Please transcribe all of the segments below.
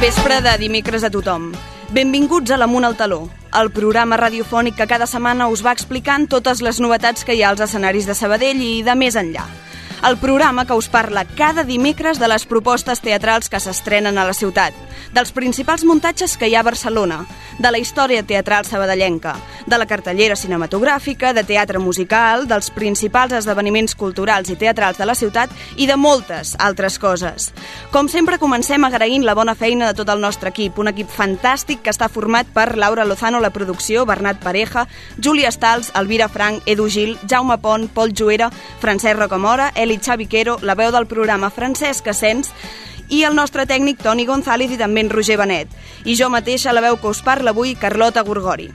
vespre de dimecres a tothom. Benvinguts a l'Amunt al Taló, el programa radiofònic que cada setmana us va explicant totes les novetats que hi ha als escenaris de Sabadell i de més enllà. El programa que us parla cada dimecres de les propostes teatrals que s'estrenen a la ciutat, dels principals muntatges que hi ha a Barcelona, de la història teatral sabadellenca, de la cartellera cinematogràfica, de teatre musical, dels principals esdeveniments culturals i teatrals de la ciutat i de moltes altres coses. Com sempre, comencem agraint la bona feina de tot el nostre equip, un equip fantàstic que està format per Laura Lozano, la producció, Bernat Pareja, Júlia Stals, Elvira Frank, Edu Gil, Jaume Pont, Pol Juera, Francesc Rocamora, Eli Xaviquero, la veu del programa Francesc Asens, i el nostre tècnic Toni González i també en Roger Benet. I jo mateixa la veu que us parla avui, Carlota Gorgori.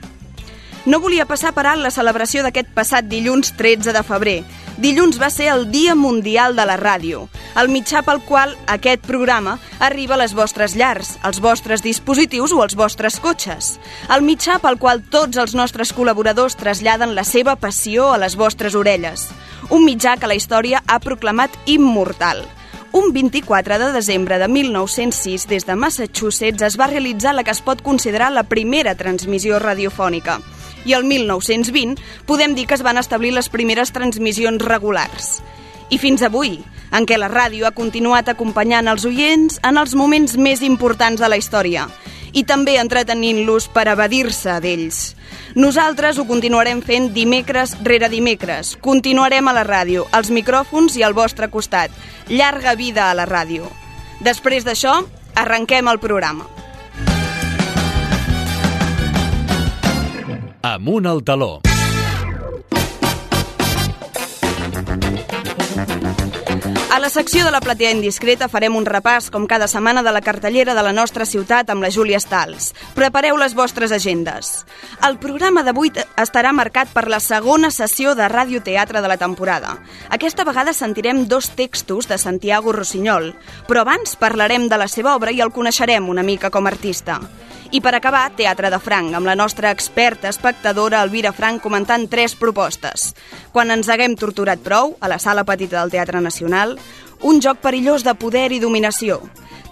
No volia passar per alt la celebració d'aquest passat dilluns 13 de febrer. Dilluns va ser el Dia Mundial de la Ràdio, el mitjà pel qual aquest programa arriba a les vostres llars, als vostres dispositius o als vostres cotxes. El mitjà pel qual tots els nostres col·laboradors traslladen la seva passió a les vostres orelles. Un mitjà que la història ha proclamat immortal. Un 24 de desembre de 1906, des de Massachusetts, es va realitzar la que es pot considerar la primera transmissió radiofònica. I el 1920 podem dir que es van establir les primeres transmissions regulars. I fins avui, en què la ràdio ha continuat acompanyant els oients en els moments més importants de la història i també entretenint-los per evadir-se d'ells. Nosaltres ho continuarem fent dimecres rere dimecres. Continuarem a la ràdio, als micròfons i al vostre costat. Llarga vida a la ràdio. Després d'això, arrenquem el programa. Amunt al taló. A la secció de la platea indiscreta farem un repàs, com cada setmana, de la cartellera de la nostra ciutat amb la Júlia Stals. Prepareu les vostres agendes. El programa d'avui estarà marcat per la segona sessió de radioteatre de la temporada. Aquesta vegada sentirem dos textos de Santiago Rossinyol, però abans parlarem de la seva obra i el coneixerem una mica com a artista. I per acabar, Teatre de Franc, amb la nostra experta espectadora Elvira Franc comentant tres propostes. Quan ens haguem torturat prou, a la sala petita del Teatre Nacional, un joc perillós de poder i dominació.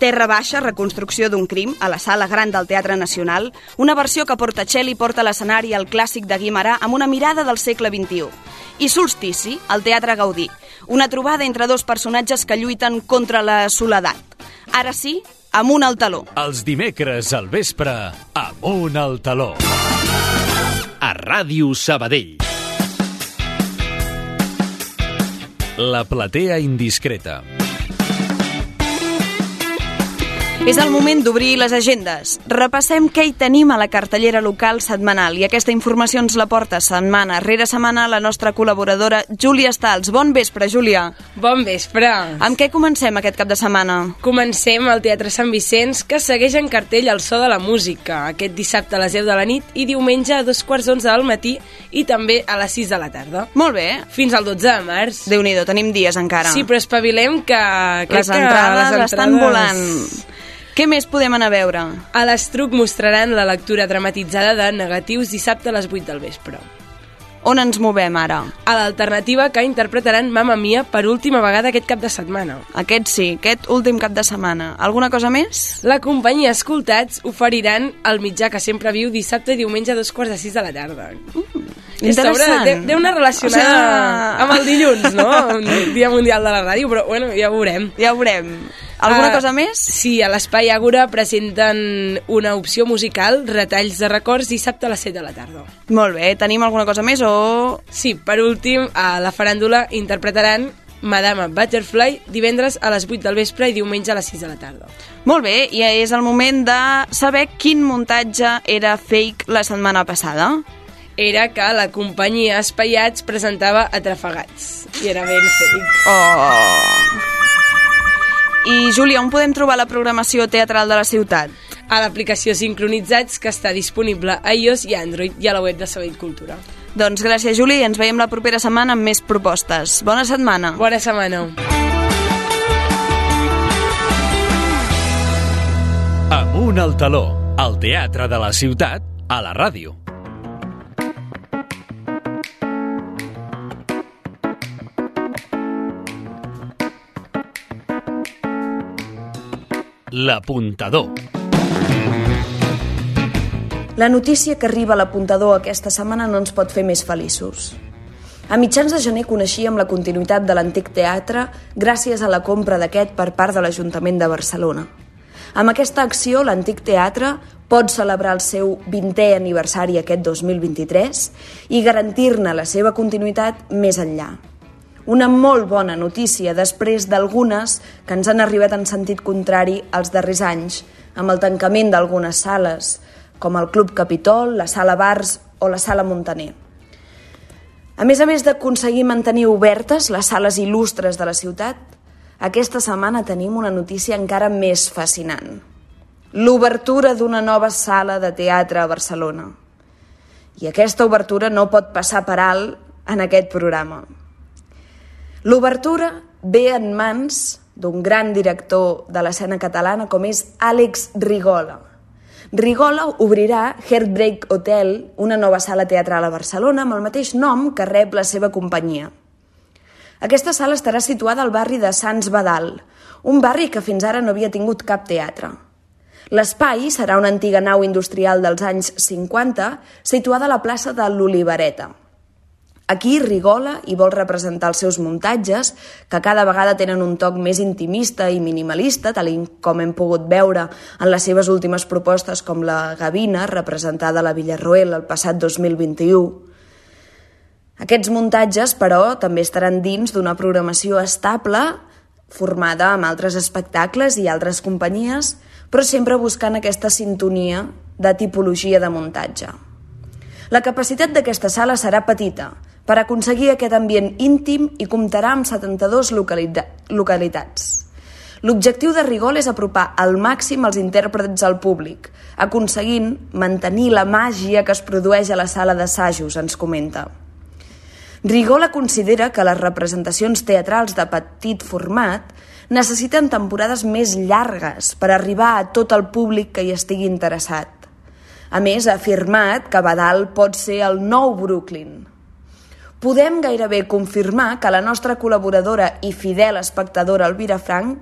Terra Baixa, reconstrucció d'un crim, a la sala gran del Teatre Nacional, una versió que Portacelli porta a l'escenari al clàssic de Guimarà amb una mirada del segle XXI. I Solstici, al Teatre Gaudí, una trobada entre dos personatges que lluiten contra la soledat. Ara sí, amunt al taló. Els dimecres al vespre, amunt al taló. A Ràdio Sabadell. La platea indiscreta. És el moment d'obrir les agendes. Repassem què hi tenim a la cartellera local setmanal i aquesta informació ens la porta setmana rere setmana la nostra col·laboradora Júlia Stals. Bon vespre, Júlia. Bon vespre. Amb què comencem aquest cap de setmana? Comencem al Teatre Sant Vicenç, que segueix en cartell el so de la música, aquest dissabte a les 10 de la nit i diumenge a dos quarts d'onze del matí i també a les 6 de la tarda. Molt bé. Fins al 12 de març. déu nhi tenim dies encara. Sí, però espavilem que... les entrades, que les estan volant. Què més podem anar a veure? A l'Estruc mostraran la lectura dramatitzada de Negatius dissabte a les 8 del vespre. On ens movem ara? A l'alternativa que interpretaran Mamma Mia per última vegada aquest cap de setmana. Aquest sí, aquest últim cap de setmana. Alguna cosa més? La companyia Escoltats oferiran el mitjà que sempre viu dissabte i diumenge a dos quarts de sis de la tarda. Mm, interessant. deu anar relacionada O sigui- amb el dilluns, no? Dia Mundial de la Ràdio, però bueno, ja ho veurem. Ja ho veurem. Alguna Ah, cosa més? Sí, a l'Espai Àgora presenten una opció musical, retalls de records, dissabte a les 7 de la tarda. Molt bé, tenim alguna cosa més o... Sí, per últim, a la faràndula interpretaran Madama Butterfly divendres a les 8 del vespre i diumenge a les 6 de la tarda. Molt bé, i és el moment de saber quin muntatge era fake la setmana passada. Era que la companyia Espaiats presentava Atrafegats. I era ben fake. Oh... I, Júlia, on podem trobar la programació teatral de la ciutat? A l'aplicació Sincronitzats, que està disponible a iOS i Android i a la web de Sabell Cultura. Doncs gràcies, Júlia, i ens veiem la propera setmana amb més propostes. Bona setmana. Bona setmana. Amunt al taló. El teatre de la ciutat a la ràdio. L'apuntador. La notícia que arriba a l'apuntador aquesta setmana no ens pot fer més feliços. A mitjans de gener coneixíem la continuïtat de l'antic teatre gràcies a la compra d'aquest per part de l'Ajuntament de Barcelona. Amb aquesta acció, l'antic teatre pot celebrar el seu 20è aniversari aquest 2023 i garantir-ne la seva continuïtat més enllà. Una molt bona notícia després d'algunes que ens han arribat en sentit contrari els darrers anys, amb el tancament d'algunes sales, com el Club Capitol, la Sala Bars o la Sala Montaner. A més a més d'aconseguir mantenir obertes les sales il·lustres de la ciutat, aquesta setmana tenim una notícia encara més fascinant. L'obertura d'una nova sala de teatre a Barcelona. I aquesta obertura no pot passar per alt en aquest programa. L'obertura ve en mans d'un gran director de l'escena catalana com és Àlex Rigola. Rigola obrirà Heartbreak Hotel, una nova sala teatral a Barcelona amb el mateix nom que rep la seva companyia. Aquesta sala estarà situada al barri de Sants Badal, un barri que fins ara no havia tingut cap teatre. L'espai serà una antiga nau industrial dels anys 50 situada a la plaça de l'Olivereta. Aquí Rigola hi vol representar els seus muntatges, que cada vegada tenen un toc més intimista i minimalista, tal com hem pogut veure en les seves últimes propostes com la Gavina, representada a la Villarroel el passat 2021. Aquests muntatges, però, també estaran dins d'una programació estable, formada amb altres espectacles i altres companyies, però sempre buscant aquesta sintonia de tipologia de muntatge. La capacitat d'aquesta sala serà petita, per aconseguir aquest ambient íntim i comptarà amb 72 localitats. L'objectiu de Rigol és apropar al màxim els intèrprets al públic, aconseguint mantenir la màgia que es produeix a la sala d'assajos, ens comenta. Rigola considera que les representacions teatrals de petit format necessiten temporades més llargues per arribar a tot el públic que hi estigui interessat. A més, ha afirmat que Badal pot ser el nou Brooklyn, podem gairebé confirmar que la nostra col·laboradora i fidel espectadora Elvira Frank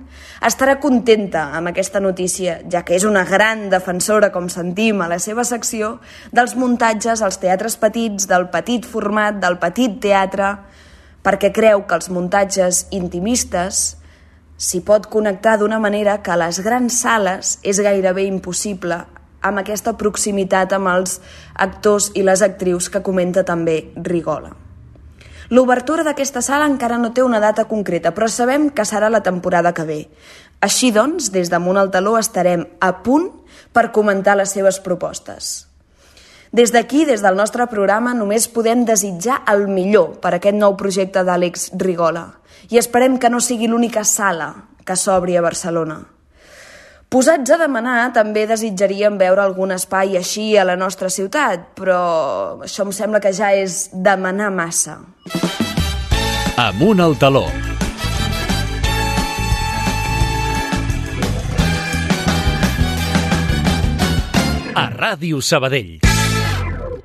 estarà contenta amb aquesta notícia, ja que és una gran defensora, com sentim a la seva secció, dels muntatges als teatres petits, del petit format, del petit teatre, perquè creu que els muntatges intimistes s'hi pot connectar d'una manera que a les grans sales és gairebé impossible amb aquesta proximitat amb els actors i les actrius que comenta també Rigola. L'obertura d'aquesta sala encara no té una data concreta, però sabem que serà la temporada que ve. Així doncs, des damunt el taló estarem a punt per comentar les seves propostes. Des d'aquí, des del nostre programa, només podem desitjar el millor per aquest nou projecte d'Àlex Rigola i esperem que no sigui l'única sala que s'obri a Barcelona. Posats a demanar, també desitjaríem veure algun espai així a la nostra ciutat, però això em sembla que ja és demanar massa. Amunt al taló. A Ràdio Sabadell.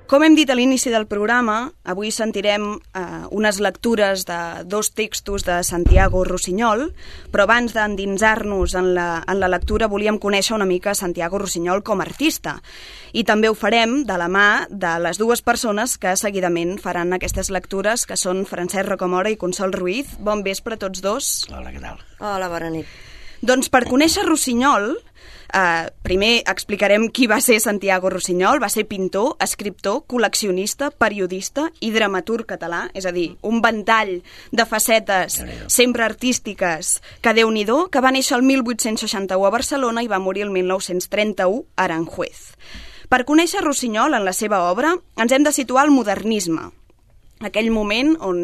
Com hem dit a l'inici del programa, avui sentirem eh, unes lectures de dos textos de Santiago Rossinyol, però abans d'endinsar-nos en, la, en la lectura volíem conèixer una mica Santiago Rossinyol com a artista. I també ho farem de la mà de les dues persones que seguidament faran aquestes lectures, que són Francesc Rocamora i Consol Ruiz. Bon vespre a tots dos. Hola, què tal? Hola, bona nit. Doncs per conèixer Rossinyol, eh, primer explicarem qui va ser Santiago Rossinyol. Va ser pintor, escriptor, col·leccionista, periodista i dramaturg català, és a dir, un ventall de facetes sempre artístiques que déu nhi que va néixer el 1861 a Barcelona i va morir el 1931 a Aranjuez. Per conèixer Rossinyol en la seva obra ens hem de situar al modernisme, aquell moment on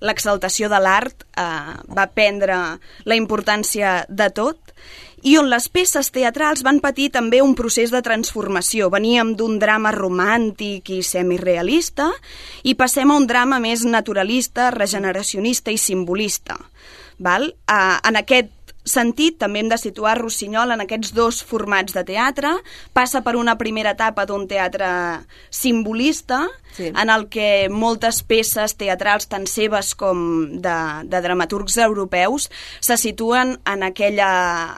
l'exaltació de l'art eh, va prendre la importància de tot i on les peces teatrals van patir també un procés de transformació. Veníem d'un drama romàntic i semirealista i passem a un drama més naturalista, regeneracionista i simbolista. Val? Eh, en aquest sentit, també hem de situar Rossinyol en aquests dos formats de teatre. Passa per una primera etapa d'un teatre simbolista, sí. en el que moltes peces teatrals, tant seves com de, de dramaturgs europeus, se situen en, aquella,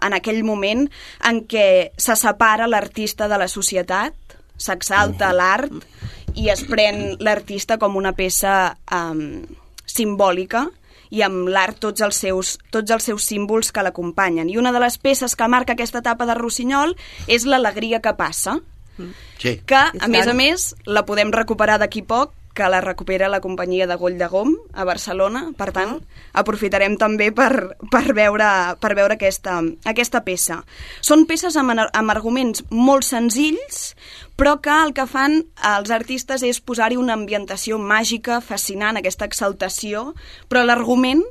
en aquell moment en què se separa l'artista de la societat, s'exalta l'art i es pren l'artista com una peça um, simbòlica i amb l'art tots, els seus, tots els seus símbols que l'acompanyen. I una de les peces que marca aquesta etapa de Rossinyol és l'alegria que passa, Sí. que, a més a més, la podem recuperar d'aquí poc, que la recupera la companyia de Goll de Gom a Barcelona. Per tant, aprofitarem també per, per veure, per veure aquesta, aquesta peça. Són peces amb, amb arguments molt senzills, però que el que fan els artistes és posar-hi una ambientació màgica, fascinant, aquesta exaltació, però l'argument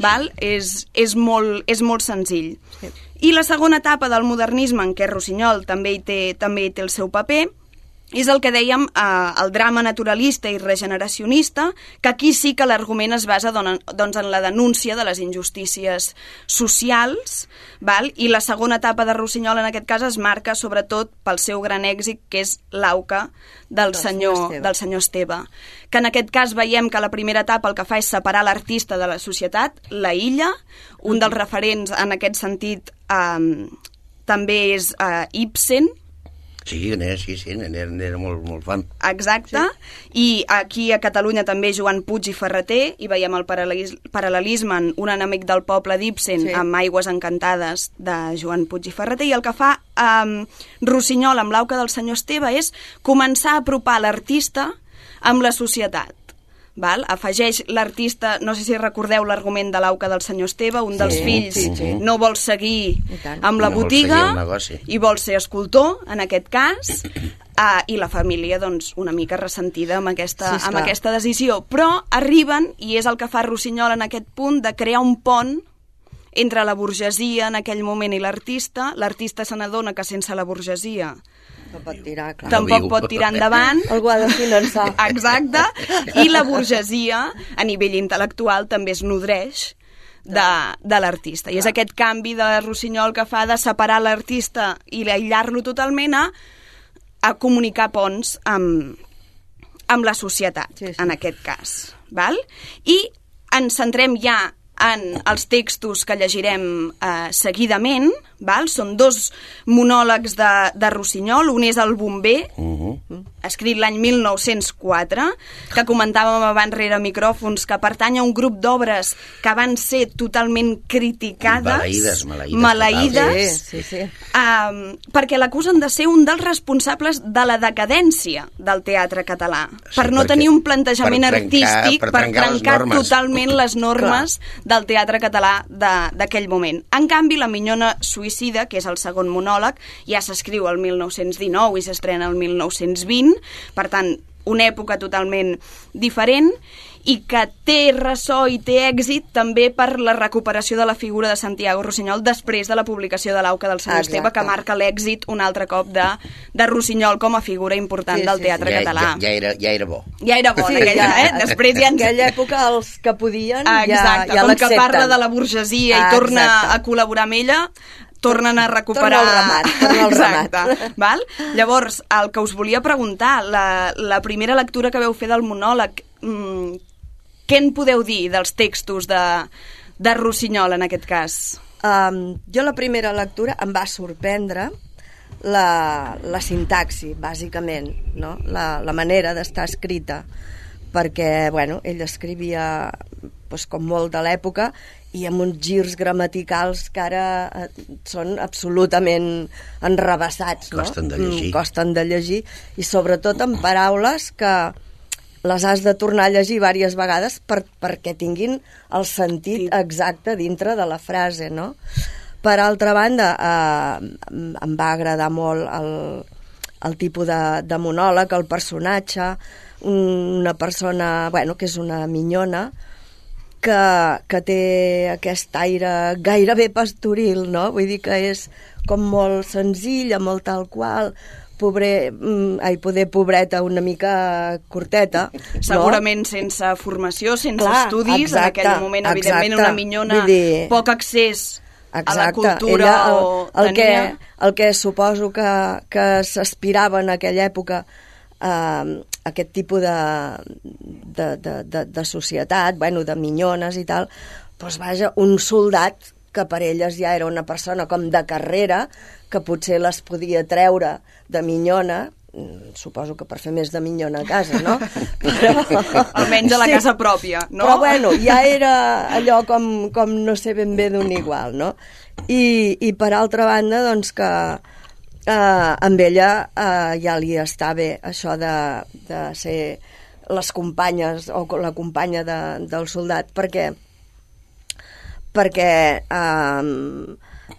val? És, és, molt, és molt senzill. Sí. I la segona etapa del modernisme, en què Rossinyol també hi té, també hi té el seu paper, és el que dèiem, eh, el drama naturalista i regeneracionista, que aquí sí que l'argument es basa don, doncs, en la denúncia de les injustícies socials, val? i la segona etapa de Rossinyol en aquest cas es marca sobretot pel seu gran èxit, que és l'auca del, Del senyor, senyor Esteve. del senyor Esteve. Que en aquest cas veiem que la primera etapa el que fa és separar l'artista de la societat, la illa, un dels referents en aquest sentit eh, també és eh, Ibsen, Sí, n'era, sí, sí, n'era, n'era molt, molt fan. Exacte, sí. i aquí a Catalunya també Joan Puig i Ferreter, i veiem el paral·lelis- paral·lelisme en un enemic del poble d'Ibsen sí. amb Aigües Encantades de Joan Puig i Ferreter, i el que fa um, Rossinyol amb l'auca del senyor Esteve és començar a apropar l'artista amb la societat. Val? Afegeix l'artista, no sé si recordeu l'argument de l'auca del senyor Esteve, un dels Sí, fills sí, sí. no vol seguir amb la No vol botiga negoci. i vol ser escultor, en aquest cas, uh, i la família, doncs, una mica ressentida amb aquesta, Sí, amb aquesta decisió. Però arriben, i és el que fa Rossinyol en aquest punt, de crear un pont entre la burgesia en aquell moment i l'artista. L'artista se n'adona que sense la burgesia No pot tirar, clar. No tampoc viu. pot tirar endavant. Algú ha de finançar. Exacte. I la burgesia, a nivell intel·lectual, també es nodreix de, de l'artista. I és aquest canvi de Rossinyol que fa de separar l'artista i aïllar-lo totalment a, a comunicar ponts amb, amb la societat, Sí, sí. en aquest cas. Val? I ens centrem ja en els textos que llegirem eh, seguidament, val? són dos monòlegs de, de Rossinyol, un és el bomber, Uh -huh. Escrit l'any 1904, que comentàvem abans rere micròfons, que pertany a un grup d'obres que van ser totalment criticades. Maleïdes, maleïdes maleïdes, Sí, sí, sí. Um, perquè l'acusen de ser un dels responsables de la decadència del teatre català, Sí, per no tenir un plantejament per trencar- artístic, per per trencar les trencar normes. totalment les normes del teatre català de- d'aquell moment. En canvi, La minyona suïcida, que és el segon monòleg, ja s'escriu el 1919 i s'estrena el 1920, per tant, una època totalment diferent i que té ressò i té èxit també per la recuperació de la figura de Santiago Rossinyol després de la publicació de l'Auca del Sant Exacte. Esteve, que marca l'èxit un altre cop de, de Rossinyol com a figura important Sí, del sí, teatre ja, català. ja, ja, era, ja era bo. Ja era bo, Sí, en aquella, ja- eh? Després ja En aquella època els que podien Ah, ja, Exacte, ja com que parla de la burgesia i Ah, torna exacte. a col·laborar amb ella, tornen a recuperar... Torna al ramat, torna al Exacte, ramat. val? Llavors, el que us volia preguntar, la, la primera lectura que veu fer del monòleg, mm, què en podeu dir dels textos de, de Rossinyol, en aquest cas? Um, jo la primera lectura em va sorprendre la, la sintaxi, bàsicament, no? la, la manera d'estar escrita, perquè bueno, ell escrivia doncs, com molt de l'època i amb uns girs gramaticals que ara eh, són absolutament enrebaçats. No? Costen de llegir. Mm, costen de llegir i sobretot en paraules que les has de tornar a llegir diverses vegades per, perquè tinguin el sentit exacte dintre de la frase, no? Per altra banda, eh, em- em va agradar molt el, el tipus de, de monòleg, el personatge, una persona, bueno, que és una minyona, que, que té aquest aire gairebé pastoril, no? Vull dir que és com molt senzilla, molt tal qual, pobre, mm, ai, poder pobreta una mica curteta. Segurament sense formació, sense Clar, estudis, en exacte, aquell moment, evidentment, exacte. una minyona, dir- poc accés a la Exacte. cultura Ella, el, o el, que, tenia... el que suposo que, que s'aspirava en aquella època eh, aquest tipus de, de, de, de, de societat, bueno, de minyones i tal, doncs vaja, un soldat que per elles ja era una persona com de carrera, que potser les podia treure de minyona mm, suposo que per fer més de minyona a casa, no? Però, Almenys a la casa pròpia, no? Però bueno, ja era allò com, com no sé ben bé d'un igual, no? I, I per altra banda, doncs que eh, amb ella eh, ja li està bé això de, de ser les companyes o la companya de, del soldat, perquè perquè eh,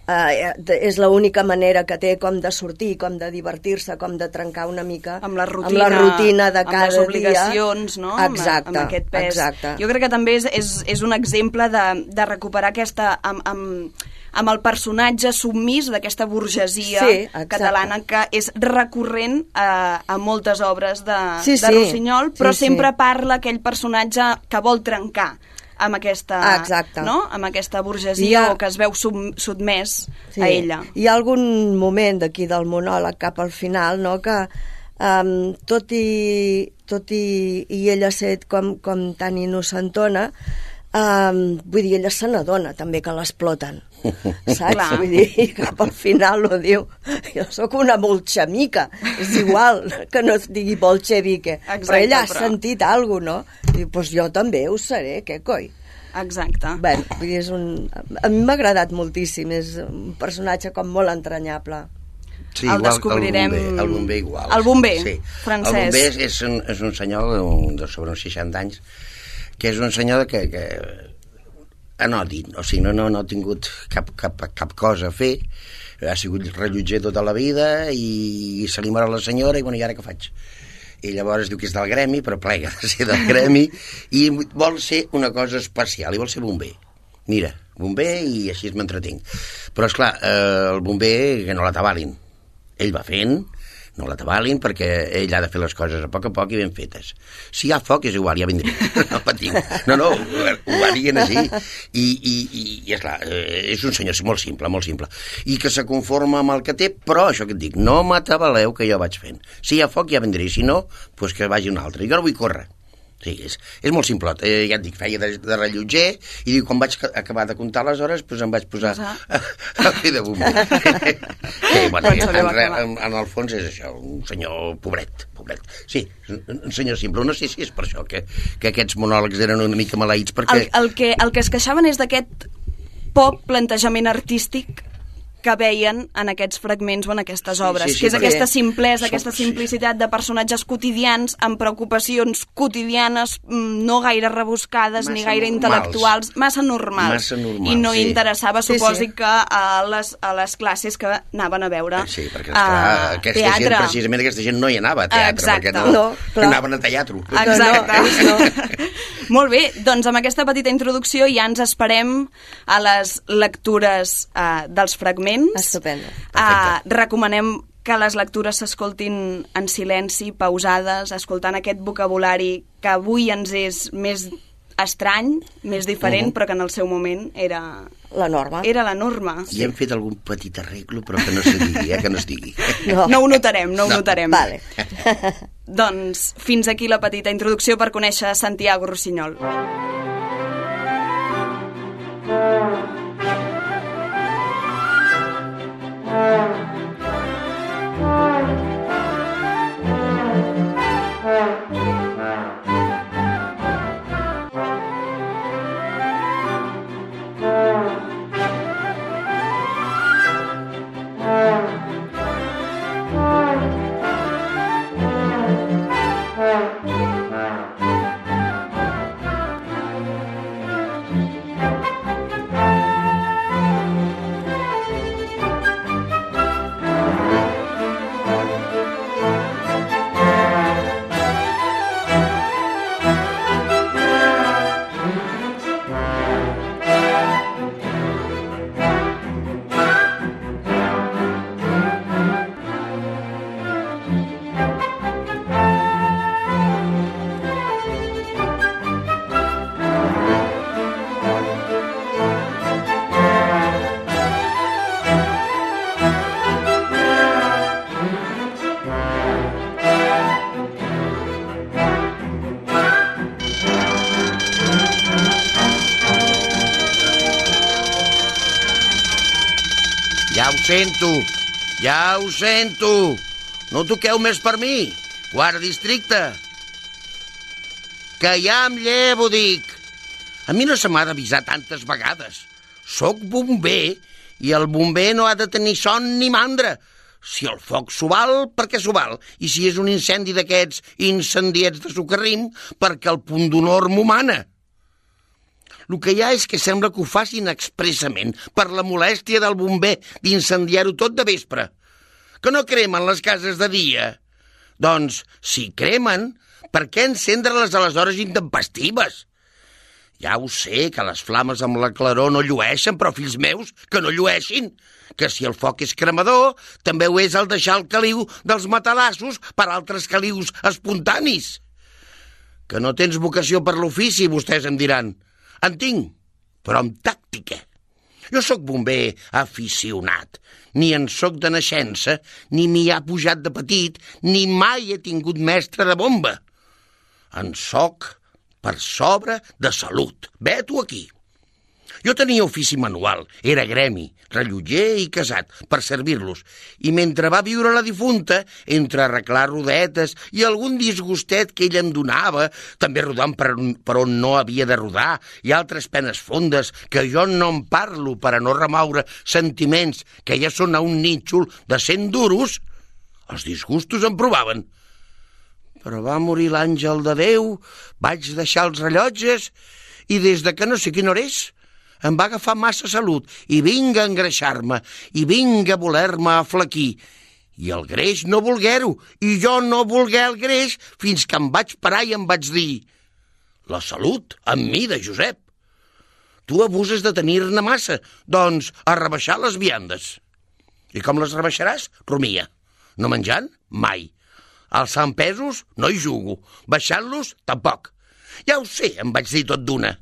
eh, és l'única manera que té com de sortir, com de divertir-se, com de trencar una mica amb la rutina, amb la rutina de cada amb les obligacions, dia. no? Exacte, amb, amb aquest pes. exacte. Jo crec que també és, és, és un exemple de, de recuperar aquesta... Amb, amb, amb el personatge submís d'aquesta burgesia Sí, exacte. catalana que és recurrent a, a moltes obres de, Sí, de sí. Rossinyol, però Sí, sí. sempre parla aquell personatge que vol trencar amb aquesta, Ah, exacte. no? amb aquesta burgesia ha- o que es veu sub, sotmès a ella. Hi ha algun moment d'aquí del monòleg cap al final, no?, que um, tot, i, tot i, i ella ser com, com tan innocentona, um, vull dir, ella se n'adona també que l'exploten, saps? Clar. Vull dir, i cap al final ho diu, jo sóc una bolxemica, és igual que no es digui bolxevique, Exacte, però ella ha però- sentit alguna cosa, no? I doncs pues jo també ho seré, què coi? Exacte. Bé, vull dir, és un... a mi m'ha agradat moltíssim, és un personatge com molt entranyable. Sí, El igual, descobrirem- El bomber, el bomber igual. El bomber, sí. Francesc. El bomber és, és, un, és un senyor de, de sobre uns 60 anys que és un senyor que, que anòdin, o sigui, no, no, no ha tingut cap, cap, cap cosa a fer, ha sigut rellotger tota la vida i se li mor la senyora i bueno, i ara què faig? i llavors diu que és del gremi, però plega de ser del gremi, i vol ser una cosa especial, i vol ser bomber. Mira, bomber i així m'entretinc. Però, és clar, eh, el bomber que no l'atabalin. Ell va fent, no l'atabalin, perquè ell ha de fer les coses a poc a poc i ben fetes. Si hi ha foc, és igual, ja vindré. No patiu. No, no, ho, va dient així. I, i, i, i esclar, eh, és un senyor molt simple, molt simple. I que se conforma amb el que té, però això que et dic, no m'atabaleu que jo vaig fent. Si hi ha foc, ja vendré, si no, doncs que vagi un altre. Jo no vull córrer. Sí, és, és molt simplot. Eh, ja et dic, feia de, de rellotger i diu, quan vaig ca- acabar de comptar les hores, doncs em vaig posar a, a fer de bomber. sí, bueno, en, acabar. en, en el fons és això, un senyor pobret, pobret. Sí, un, un senyor simple. No sé si és per això que, que aquests monòlegs eren una mica maleïts, perquè... El, el, que, el que es queixaven és d'aquest poc plantejament artístic que veien en aquests fragments o en aquestes Sí, obres, sí, sí, que és perquè aquesta simplesa, aquesta sí. simplicitat de personatges quotidians amb preocupacions quotidianes mm, no gaire rebuscades ni Massa gaire normals. intel·lectuals, massa normals. Massa normals, I no sí. interessava, Sí, suposi sí. que a les, a les classes que anaven a veure Sí, perquè, eh, esclar, aquesta teatre. gent, precisament aquesta gent no hi anava a teatre, Exacte. perquè no, No, clar. anaven a teatre. Exacte. No, no, Molt bé, doncs amb aquesta petita introducció ja ens esperem a les lectures uh, dels fragments. Estupendo. Uh, recomanem que les lectures s'escoltin en silenci, pausades, escoltant aquest vocabulari que avui ens és més estrany, més diferent, però que en el seu moment era, La norma. era la norma. I hem fet algun petit arreglo, però que no se digui, eh, que no es digui. No. No ho notarem, no ho No. notarem. Vale. Doncs fins aquí la petita introducció per conèixer Santiago Rossinyol. Sento, ja ho sento. No toqueu més per mi. Quart districte. Que ja em llevo, dic. A mi no se m'ha d'avisar tantes vegades. Soc bomber i el bomber no ha de tenir son ni mandra. Si el foc s'ho val, perquè s'ho val. I si és un incendi d'aquests incendiets de socarrim, perquè el punt d'honor m'ho mana. El que hi ha és que sembla que ho facin expressament per la molèstia del bomber d'incendiar-ho tot de vespre. Que no cremen les cases de dia. Doncs, si cremen, per què encendre-les a les hores intempestives? Ja ho sé, que les flames amb la claror no llueixen, però, fills meus, que no llueixin. Que si el foc és cremador, també ho és el deixar el caliu dels matalassos per altres calius espontanis. Que no tens vocació per l'ofici, vostès em diran. En tinc, però amb tàctica. Jo sóc bomber aficionat. Ni en sóc de naixença, ni m'hi ha pujat de petit, ni mai he tingut mestre de bomba. En sóc per sobre de salut. Ve-t'ho aquí. Jo tenia ofici manual, era gremi, rellotger i casat, per servir-los, i mentre va viure la difunta, entre arreglar rodetes i algun disgustet que ell em donava, també rodant per, per on no havia de rodar, i altres penes fondes que jo no en parlo per a no remoure sentiments que ja són a un nítxol de cent duros, els disgustos em provaven. Però va morir l'àngel de Déu, vaig deixar els rellotges, i des de que no sé quina hora és, em va agafar massa salut i vinga a engreixar-me i vinga a voler-me aflaquir. I el greix no volguer-ho, i jo no volguer el greix, fins que em vaig parar i em vaig dir «La salut, amb mi, de Josep. Tu abuses de tenir-ne massa, doncs a rebaixar les viandes». I com les rebaixaràs? Rumia. No menjant? Mai. Alçant pesos? No hi jugo. Baixant-los? Tampoc. Ja ho sé, em vaig dir tot d'una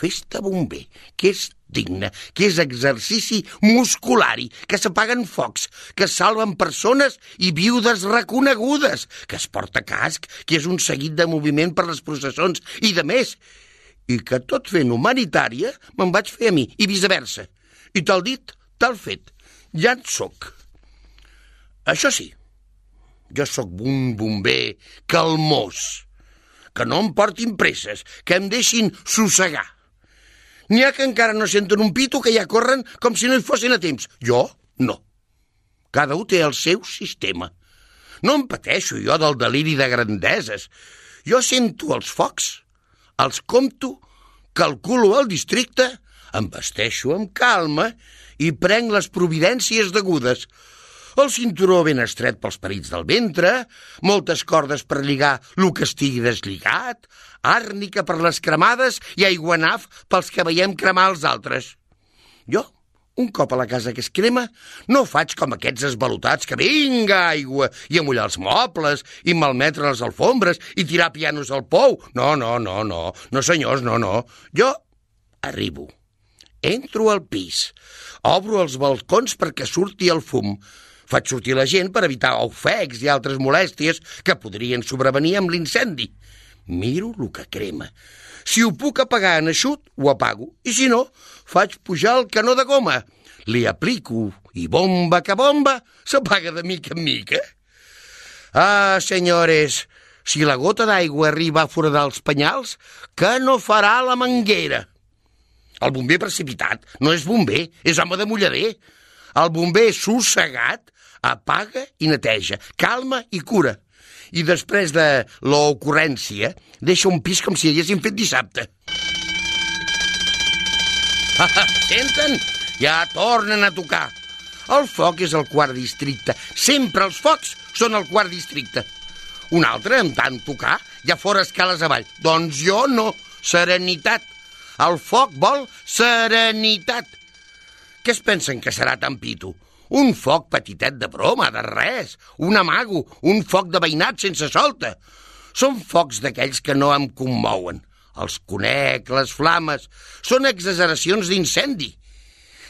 festa bomber, que és digne, que és exercici musculari, que s'apaguen focs, que salven persones i viudes reconegudes, que es porta casc, que és un seguit de moviment per les processons i de més, i que tot fent humanitària me'n vaig fer a mi, i viceversa. I tal dit, tal fet, ja en soc. Això sí, jo sóc un bomber calmós, que no em portin presses, que em deixin sossegar. N'hi ha que encara no senten un pito que ja corren com si no hi fossin a temps. Jo, no. Cada un té el seu sistema. No em pateixo jo del deliri de grandeses. Jo sento els focs, els compto, calculo el districte, em vesteixo amb calma i prenc les providències degudes el cinturó ben estret pels perits del ventre, moltes cordes per lligar el que estigui deslligat, àrnica per les cremades i aiguanaf pels que veiem cremar els altres. Jo, un cop a la casa que es crema, no faig com aquests esvalutats que vinga aigua i amullar els mobles i malmetre les alfombres i tirar pianos al pou. No, no, no, no, no senyors, no, no. Jo arribo, entro al pis, obro els balcons perquè surti el fum, Faig sortir la gent per evitar ofecs i altres molèsties que podrien sobrevenir amb l'incendi. Miro el que crema. Si ho puc apagar en eixut, ho apago. I si no, faig pujar el canó de goma. Li aplico i bomba que bomba s'apaga de mica en mica. Ah, senyores, si la gota d'aigua arriba a foradar els penyals, que no farà la manguera? El bomber precipitat no és bomber, és home de mullader. El bomber sossegat apaga i neteja, calma i cura. I després de l'ocurrència, deixa un pis com si haguessin fet dissabte. Senten? Ja tornen a tocar. El foc és el quart districte. Sempre els focs són el quart districte. Un altre, en tant tocar, ja fora escales avall. Doncs jo no. Serenitat. El foc vol serenitat. Què es pensen que serà tan pito? Un foc petitet de broma, de res. Un amago, un foc de veïnat sense solta. Són focs d'aquells que no em commouen. Els conec, les flames. Són exageracions d'incendi.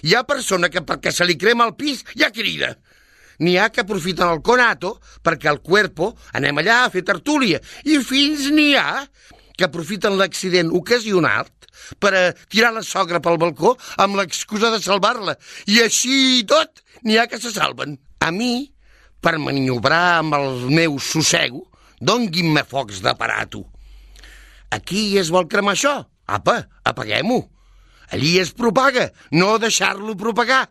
Hi ha persona que perquè se li crema el pis ja crida. N'hi ha que aprofiten el conato perquè al cuerpo anem allà a fer tertúlia. I fins n'hi ha que aprofiten l'accident ocasional per a tirar la sogra pel balcó amb l'excusa de salvar-la. I així i tot n'hi ha que se salven. A mi, per maniobrar amb el meu sossego, donguin-me focs d'aparato. Aquí es vol cremar això? Apa, apaguem-ho. Allí es propaga, no deixar-lo propagar.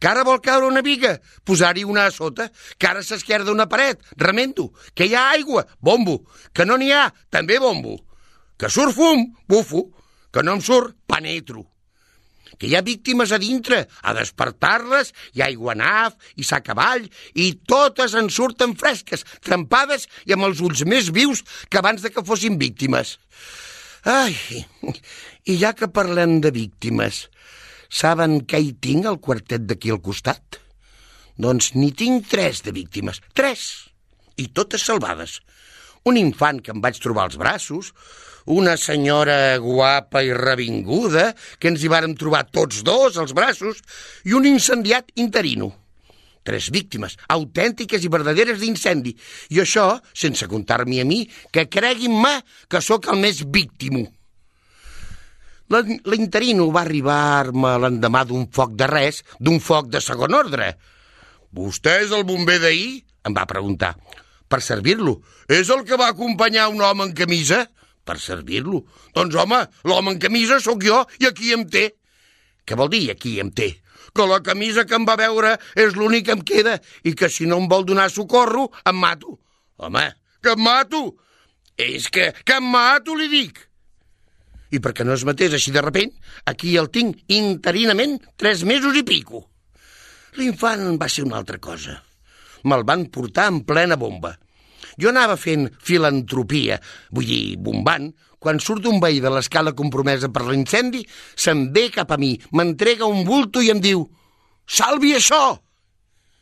Que ara vol caure una viga, posar-hi una a sota. Que ara s'esquerda una paret, remendo. Que hi ha aigua, bombo. Que no n'hi ha, també bombo. Que surt fum, bufo. Que no em surt, penetro que hi ha víctimes a dintre, a despertar-les, hi ha aiguanaf i sa cavall, i totes en surten fresques, trempades i amb els ulls més vius que abans de que fossin víctimes. Ai, i ja que parlem de víctimes, saben què hi tinc al quartet d'aquí al costat? Doncs n'hi tinc tres de víctimes, tres, i totes salvades. Un infant que em vaig trobar als braços, una senyora guapa i revinguda, que ens hi vàrem trobar tots dos als braços, i un incendiat interino. Tres víctimes, autèntiques i verdaderes d'incendi. I això, sense comptar-m'hi a mi, que creguin-me que sóc el més víctimo. L'interino va arribar-me l'endemà d'un foc de res, d'un foc de segon ordre. «Vostè és el bomber d'ahir?» em va preguntar. «Per servir-lo. És el que va acompanyar un home en camisa?» per servir-lo. Doncs, home, l'home en camisa sóc jo i aquí em té. Què vol dir aquí em té? Que la camisa que em va veure és l'únic que em queda i que si no em vol donar socorro, em mato. Home, que em mato! És que, que em mato, li dic! I perquè no es matés així de repent, aquí el tinc interinament tres mesos i pico. L'infant va ser una altra cosa. Me'l van portar en plena bomba. Jo anava fent filantropia, vull dir, bombant, quan surt un veí de l'escala compromesa per l'incendi, se'n ve cap a mi, m'entrega un bulto i em diu «Salvi això!»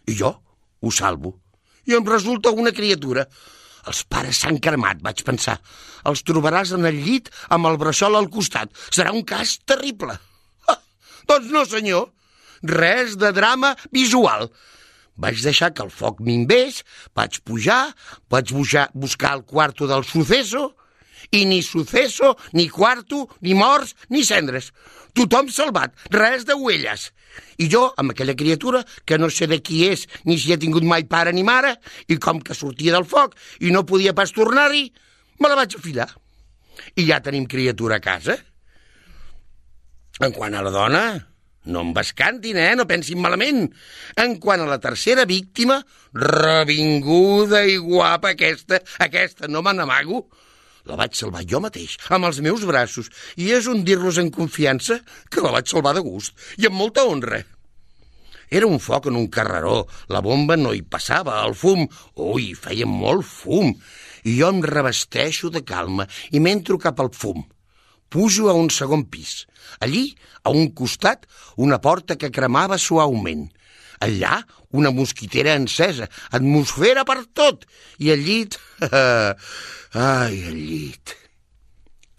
I jo ho salvo. I em resulta una criatura. Els pares s'han cremat, vaig pensar. Els trobaràs en el llit amb el bressol al costat. Serà un cas terrible. Ah, doncs no, senyor. Res de drama visual. Vaig deixar que el foc minvés, vaig pujar, vaig buscar, buscar el quarto del suceso, i ni suceso, ni quarto, ni morts, ni cendres. Tothom salvat, res de huelles. I jo, amb aquella criatura, que no sé de qui és, ni si ha tingut mai pare ni mare, i com que sortia del foc i no podia pas tornar-hi, me la vaig afilar. I ja tenim criatura a casa. En quant a la dona, no em bascantin, eh? No pensin malament. En quant a la tercera víctima, revinguda i guapa aquesta, aquesta no me n'amago, la vaig salvar jo mateix, amb els meus braços, i és un dir-los en confiança que la vaig salvar de gust i amb molta honra. Era un foc en un carreró, la bomba no hi passava, el fum, ui, feia molt fum, i jo em revesteixo de calma i m'entro cap al fum. Pujo a un segon pis. Allí, a un costat, una porta que cremava suaument. Allà, una mosquitera encesa, atmosfera per tot. I el llit... Ai, el llit...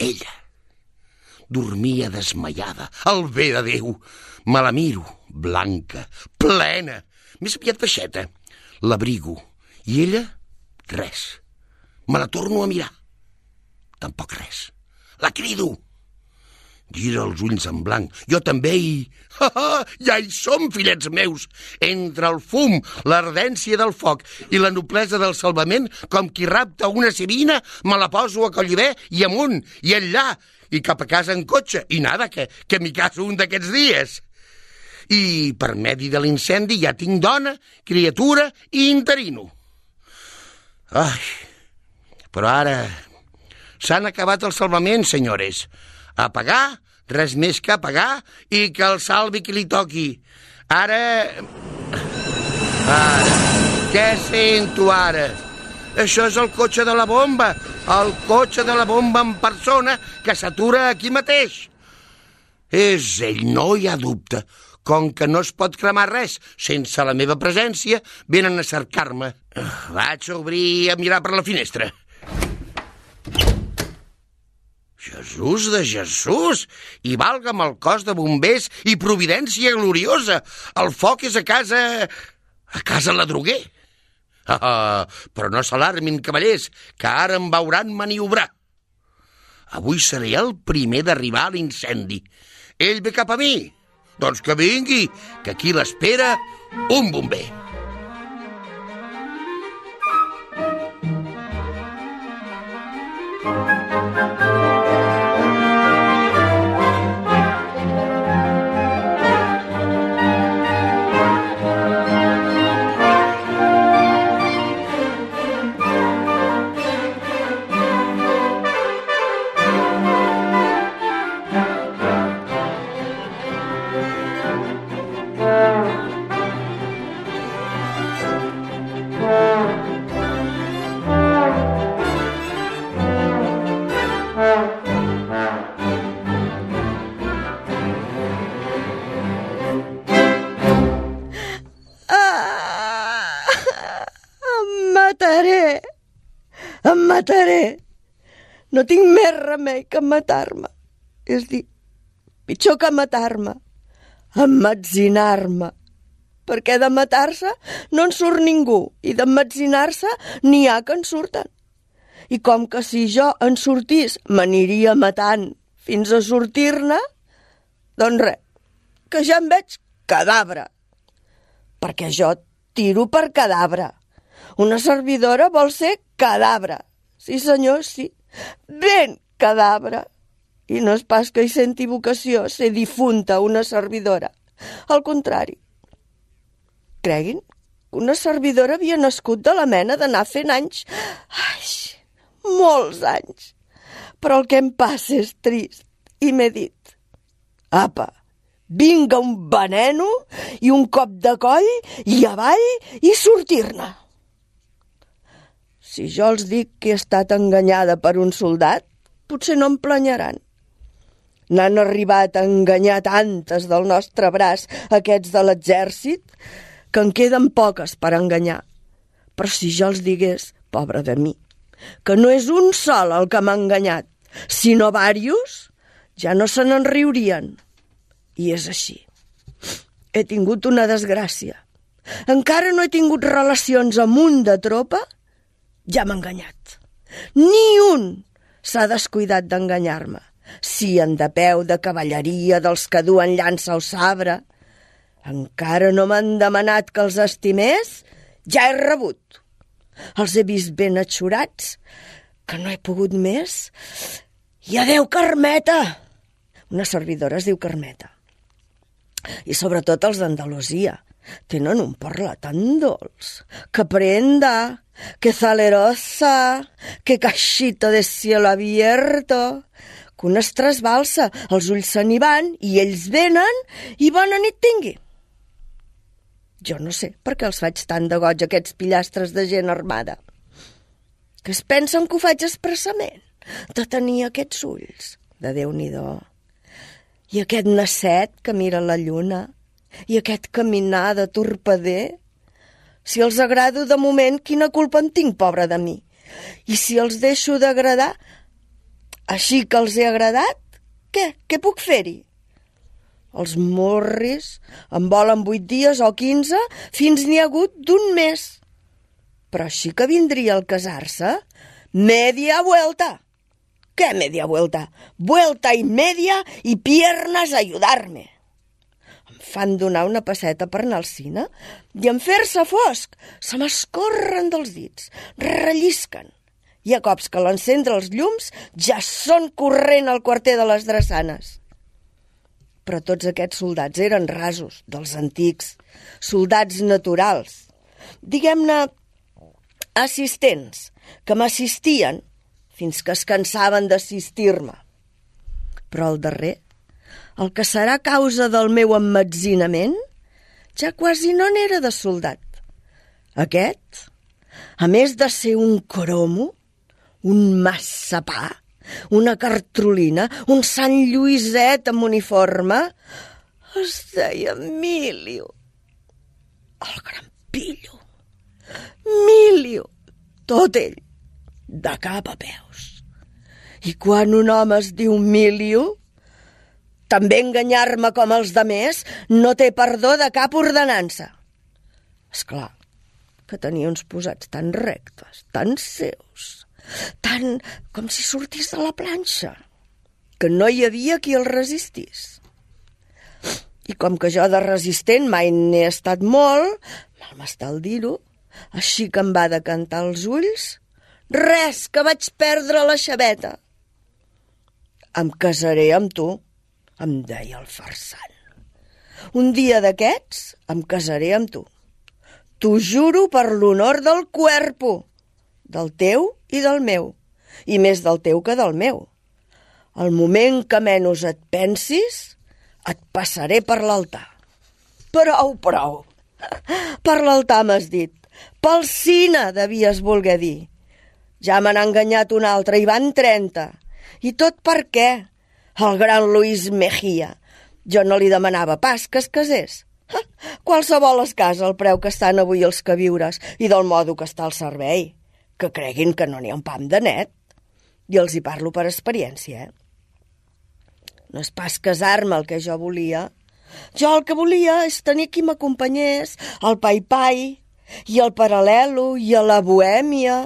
Ella. Dormia desmaiada, el bé de Déu. Me la miro, blanca, plena, més aviat baixeta. L'abrigo. I ella, res. Me la torno a mirar. Tampoc res. La crido. Gira els ulls en blanc. Jo també i... Ha, ha, ja hi som, fillets meus! Entre el fum, l'ardència del foc i la noblesa del salvament, com qui rapta una sirina, me la poso a Collibè i amunt, i enllà, i cap a casa en cotxe, i nada, que, que m'hi caso un d'aquests dies. I per medi de l'incendi ja tinc dona, criatura i interino. Ai, però ara... S'han acabat els salvaments, senyores. A pagar, res més que a pagar i que el salvi qui li toqui. Ara... Ara... Què sento ara? Això és el cotxe de la bomba, el cotxe de la bomba en persona que s'atura aquí mateix. És ell, no hi ha dubte. Com que no es pot cremar res sense la meva presència, venen a cercar-me. Vaig a obrir a mirar per la finestra. Jesús de Jesús! I valga'm el cos de bombers i providència gloriosa! El foc és a casa... a casa la droguer. Ah, ah, però no s'alarmin, cavallers, que ara em veuran maniobrar. Avui seré el primer d'arribar a l'incendi. Ell ve cap a mi. Doncs que vingui, que aquí l'espera un bomber. Em mataré. No tinc més remei que matar-me. És dir, pitjor que matar-me, emmetzinar-me. Perquè de matar-se no en surt ningú i d'emmetzinar-se n'hi ha que en surten. I com que si jo en sortís m'aniria matant fins a sortir-ne, doncs res, que ja em veig cadàvere perquè jo tiro per cadàvere. Una servidora vol ser cadàvere. Sí, senyor, sí. Ben cadàvere. I no és pas que hi senti vocació ser difunta una servidora. Al contrari. Creguin una servidora havia nascut de la mena d'anar fent anys... Ai, molts anys. Però el que em passa és trist. I m'he dit... Apa, vinga un veneno i un cop de coll i avall i sortir-ne. Si jo els dic que he estat enganyada per un soldat, potser no em planyaran. N'han arribat a enganyar tantes del nostre braç, aquests de l'exèrcit, que en queden poques per enganyar. Però si jo els digués, pobre de mi, que no és un sol el que m'ha enganyat, sinó vàrios, ja no se n'en riurien. I és així. He tingut una desgràcia. Encara no he tingut relacions amb un de tropa, ja m'ha enganyat. Ni un s'ha descuidat d'enganyar-me. Sien de peu, de cavalleria, dels que duen llança o sabre. Encara no m'han demanat que els estimés, ja he rebut. Els he vist ben atxurats, que no he pogut més. I adeu, Carmeta! Una servidora es diu Carmeta i sobretot els d'Andalusia. Tenen un parla tan dolç. Que prenda, que salerosa, que cachito de cielo abierto, que una es trasbalsa, els ulls se n'hi van i ells venen i bona nit tingui. Jo no sé per què els faig tant de goig aquests pillastres de gent armada. Que es pensen que ho faig expressament, de tenir aquests ulls de Déu-n'hi-do. I aquest nasset que mira la lluna, i aquest caminar de torpeder. Si els agrado de moment, quina culpa en tinc, pobra de mi? I si els deixo d'agradar, així que els he agradat, què? Què puc fer-hi? Els morris en volen vuit dies o quinze, fins n'hi ha hagut d'un mes. Però així que vindria el casar-se, media vuelta. ¿Qué media vuelta? Vuelta y media y piernas a ayudarme. Fan donar una passeta per anar al cine i en fer-se fosc se m'escorren dels dits, rellisquen. I a cops que l'encendre els llums ja són corrent al quarter de les drassanes. Però tots aquests soldats eren rasos, dels antics, soldats naturals, diguem-ne assistents, que m'assistien fins que es cansaven d'assistir-me. Però el darrer, el que serà causa del meu emmetzinament, ja quasi no n'era de soldat. Aquest, a més de ser un cromo, un massapà, una cartrolina, un Sant Lluïset amb uniforme, es deia Emilio. El gran pillo. Emilio. Tot ell de cap a peus. I quan un home es diu Milio, també enganyar-me com els de més no té perdó de cap ordenança. És clar que tenia uns posats tan rectes, tan seus, tan com si sortís de la planxa, que no hi havia qui el resistís. I com que jo de resistent mai n'he estat molt, mal m'està el dir-ho, així que em va decantar els ulls Res, que vaig perdre la xaveta. Em casaré amb tu, em deia el farsant. Un dia d'aquests em casaré amb tu. T'ho juro per l'honor del cuerpo, del teu i del meu, i més del teu que del meu. El moment que menys et pensis, et passaré per l'altar. Prou, prou. Per l'altar m'has dit. Pel cine devies voler dir. Ja me n'ha enganyat un altre, i van 30. I tot per què? El gran Luis Mejía. Jo no li demanava pas que es casés. Ha, qualsevol es casa al preu que estan avui els queviures i del modo que està el servei. Que creguin que no n'hi ha un pam de net. I els hi parlo per experiència, eh? No és pas casar-me el que jo volia. Jo el que volia és tenir qui m'acompanyés al pai-pai i al paral·lelo i a la bohèmia.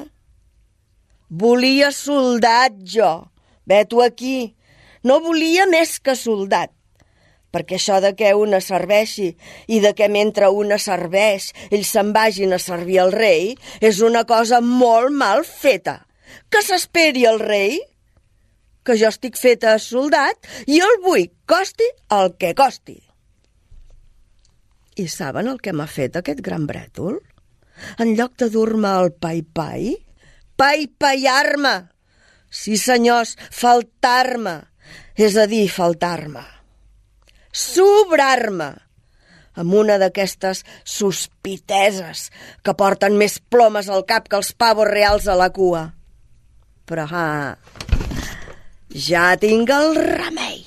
Volia soldat, jo. Veto aquí. No volia més que soldat. Perquè això de que una serveixi i de que mentre una serveix ells se'n vagin a servir al rei és una cosa molt mal feta. Que s'esperi el rei? Que jo estic feta a soldat i el vull, costi el que costi. I saben el que m'ha fet aquest gran brètol? En lloc de dur-me al pai-pai, pai-paiar-me. Sí, senyors, faltar-me. És a dir, faltar-me. Sobrar-me amb una d'aquestes sospiteses que porten més plomes al cap que els pavos reals a la cua. Però, ah, ja tinc el remei.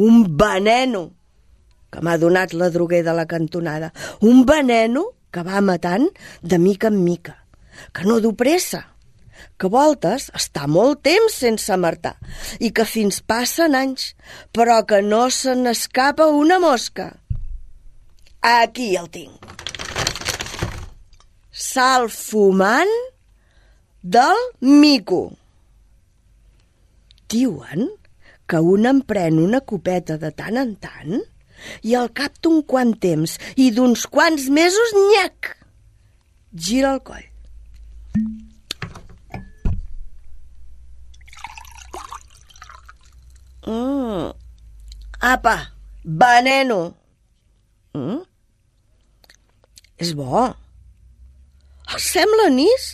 Un veneno que m'ha donat la droguer de la cantonada. Un veneno que va matant de mica en mica, que no du pressa, que voltes està molt temps sense martar i que fins passen anys, però que no se n'escapa una mosca. Aquí el tinc. Sal fumant del mico. Diuen que un emprèn una copeta de tant en tant i al cap d'un quant temps i d'uns quants mesos, nyac! Gira el coll. Mm. Apa, veneno. Mm? És bo. Els sembla anís?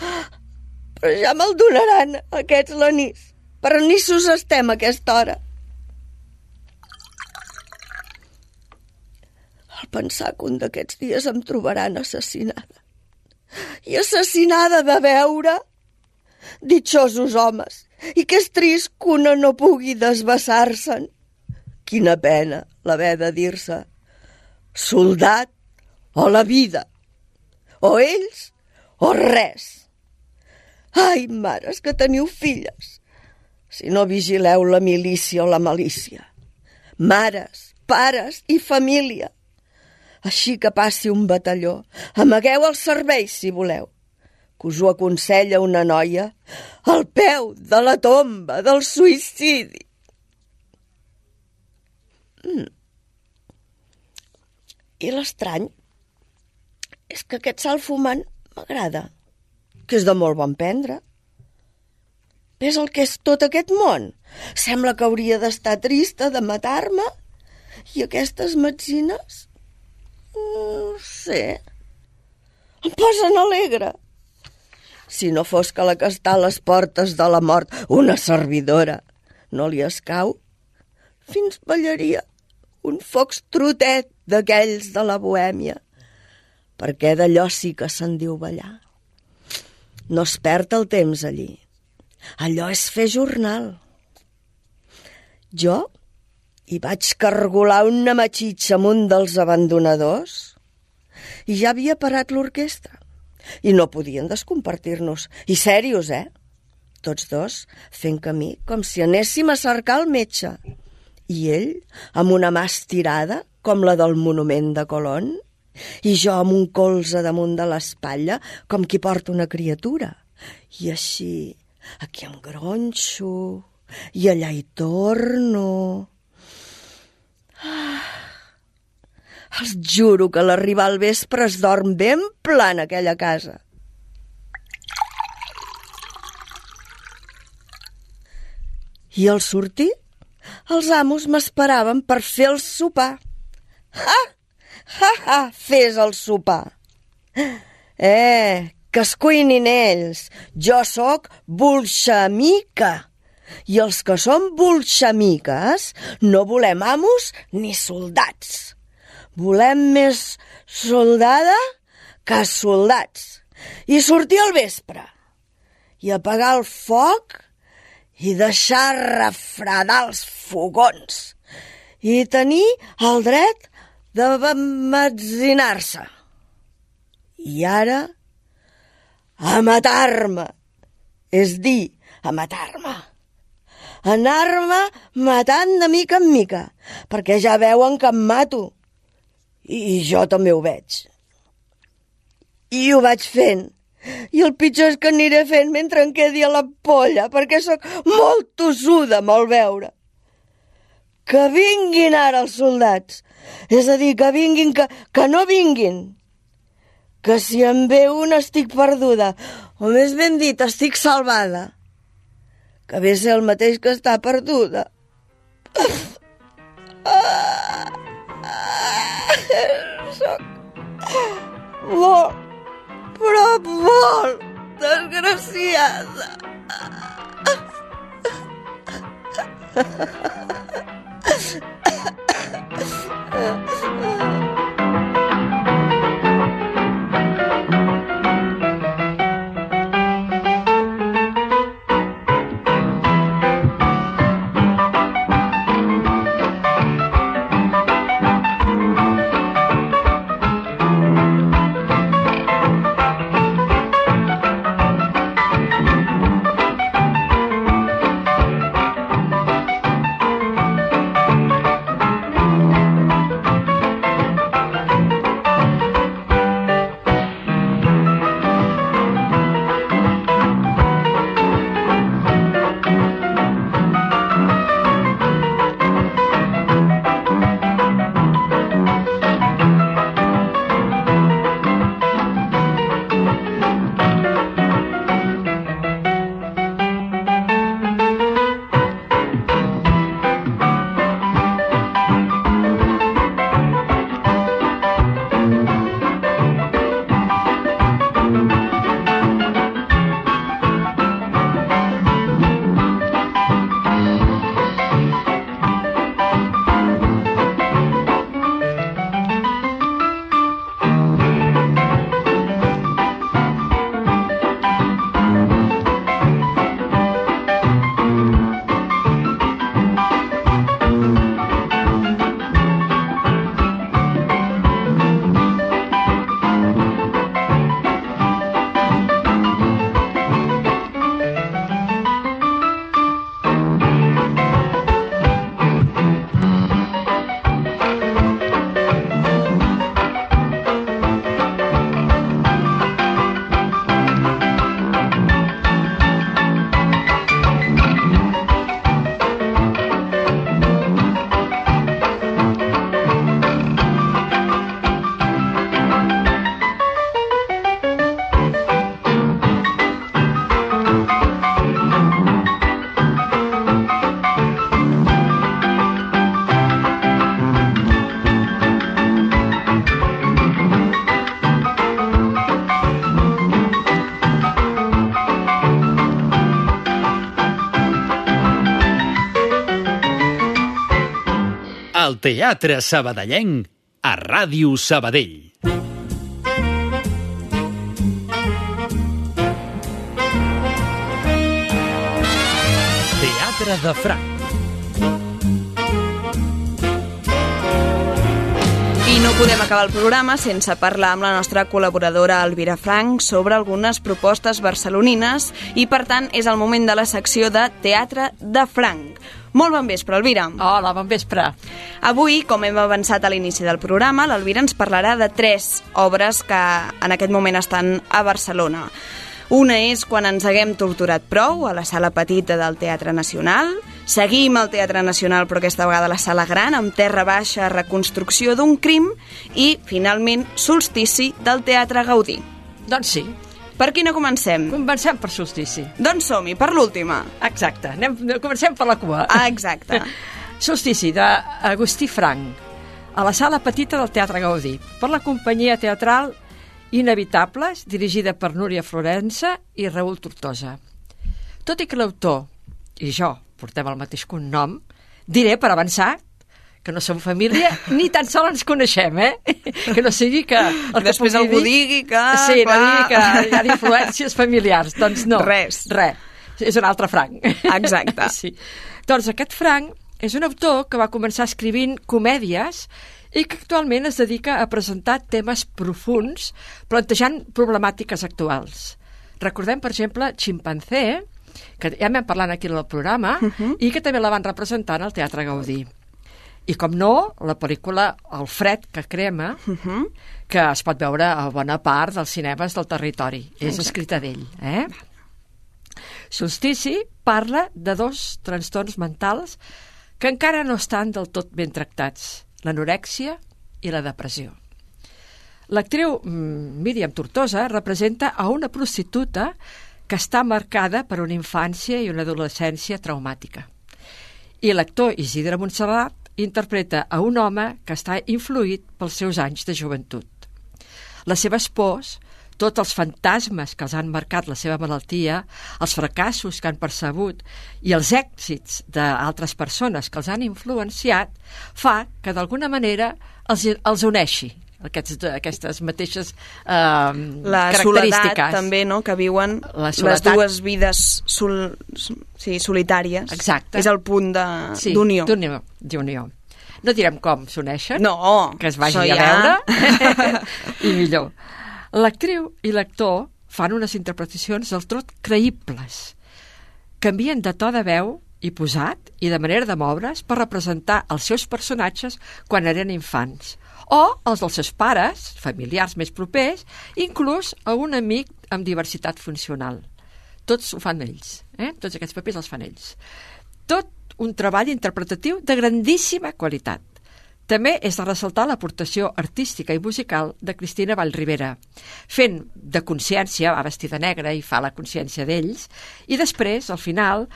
Però ja me'l donaran, aquests l'anís. Per anissos estem a aquesta hora. Al pensar que un d'aquests dies em trobaran assassinada. I assassinada de veure ditxosos homes, i que és trist que una no pugui desbassar-se'n. Quina pena l'haver de dir-se soldat o la vida, o ells o res. Ai, mares, que teniu filles, si no vigileu la milícia o la malícia. Mares, pares i família. Així que passi un batalló, amagueu els serveis si voleu, que us ho aconsella una noia al peu de la tomba del suïcidi. Mm. I l'estrany és que aquest salt fumant m'agrada, que és de molt bon prendre. Ves el que és tot aquest món. Sembla que hauria d'estar trista de matar-me i aquestes metzines, no sé, em posen alegre. Si no fos que la que està a les portes de la mort, una servidora, no li escau, fins ballaria un fox trotet d'aquells de la bohèmia, perquè d'allò sí que se'n diu ballar. No es perd el temps allí. Allò és fer jornal. Jo hi vaig cargolar una matxitxa amb un dels abandonadors i ja havia parat l'orquestra. I no podien descompartir-nos. I serios, eh? Tots dos fent camí com si anéssim a cercar el metge. I ell amb una mà estirada, com la del monument de Colón, i jo amb un colze damunt de l'espatlla, com qui porta una criatura. I així, aquí em gronxo, i allà hi torno. Ah, els juro que l'arribar al vespre es dorm ben pla en aquella casa. I al sortir, els amos m'esperaven per fer el sopar. Ha! Ha, ha! Fes el sopar! Eh, que es cuinin ells! Jo sóc bolxamica! I els que som bolxamiques no volem amos ni soldats. Volem més soldada que soldats. I sortir al vespre. I apagar el foc i deixar refredar els fogons. I tenir el dret de bemmetzinar-se. I ara, a matar-me. És dir, a matar-me. Anar-me matant de mica en mica, perquè ja veuen que em mato. I jo també ho veig. I ho vaig fent. I el pitjor és que aniré fent mentre em quedi a la polla, perquè sóc molt tossuda, mal veure. Que vinguin ara els soldats. És a dir, que vinguin, que, que no vinguin. Que si em ve un estic perduda, o més ben dit, estic salvada. Que ve ser el mateix que està perduda. Ah, ah, soc molt, però molt desgraciada. El Teatre Sabadellenc a Ràdio Sabadell. Teatre de Franc. I no podem acabar el programa sense parlar amb la nostra col·laboradora Elvira Frank sobre algunes propostes barcelonines i, per tant, és el moment de la secció de Teatre de Franc. Molt bon vespre, Elvira. Hola, bon vespre. Avui, com hem avançat a l'inici del programa, l'Elvira ens parlarà de tres obres que en aquest moment estan a Barcelona. Una és quan ens haguem torturat prou, a la sala petita del Teatre Nacional. Seguim al Teatre Nacional, però aquesta vegada a la sala gran, amb terra baixa, reconstrucció d'un crim. I, finalment, Solstici del Teatre Gaudí. Doncs sí, Per quina comencem? Comencem per solstici. Doncs som-hi, per l'última. Exacte. Anem, comencem per la cua. Ah, exacte. Solstici, d'Agustí Frank, a la sala petita del Teatre Gaudí, per la companyia teatral Inevitables, dirigida per Núria Florença i Raül Tortosa. Tot i que l'autor i jo portem el mateix cognom, diré per avançar que no som família, ni tan sols ens coneixem, eh? Que no sigui que... El que Després algú dir- digui que, Sí, no clar. digui que hi ha influències familiars. Doncs no. Res. Res. És un altre Frank. Exacte. Sí. Doncs aquest Frank és un autor que va començar escrivint comèdies i que actualment es dedica a presentar temes profuns plantejant problemàtiques actuals. Recordem, per exemple, Ximpanzé, que ja m'hem parlat aquí al programa, i que també la van representar al Teatre Gaudí. I com no, la pel·lícula El fred que crema, que es pot veure a bona part dels cinemes del territori. És escrita d'ell, eh? Solstici parla de dos trastorns mentals que encara no estan del tot ben tractats, l'anorèxia i la depressió. L'actriu mm, Míriam Tortosa representa a una prostituta que està marcada per una infància i una adolescència traumàtica. I l'actor Isidre Montserrat interpreta a un home que està influït pels seus anys de joventut. Les seves pors, tots els fantasmes que els han marcat la seva malaltia, els fracassos que han percebut i els èxits d'altres persones que els han influenciat, fa que d'alguna manera els, els uneixi aquests, aquestes mateixes eh, La característiques. també, no?, que viuen La les dues vides sol... sí, solitàries. Exacte. És el punt de- Sí, d'unió. d'unió. d'unió. No direm com s'uneixen. No, que es vagi això a ja- veure i millor. L'actriu i l'actor fan unes interpretacions del tot creïbles. Canvien de to de veu i posat i de manera de moure's per representar els seus personatges quan eren infants o els dels seus pares, familiars més propers, inclús a un amic amb diversitat funcional. Tots ho fan ells, eh? tots aquests papers els fan ells. Tot un treball interpretatiu de grandíssima qualitat. També és de ressaltar l'aportació artística i musical de Cristina Vallribera, fent de consciència, va vestida negra i fa la consciència d'ells, i després, al final,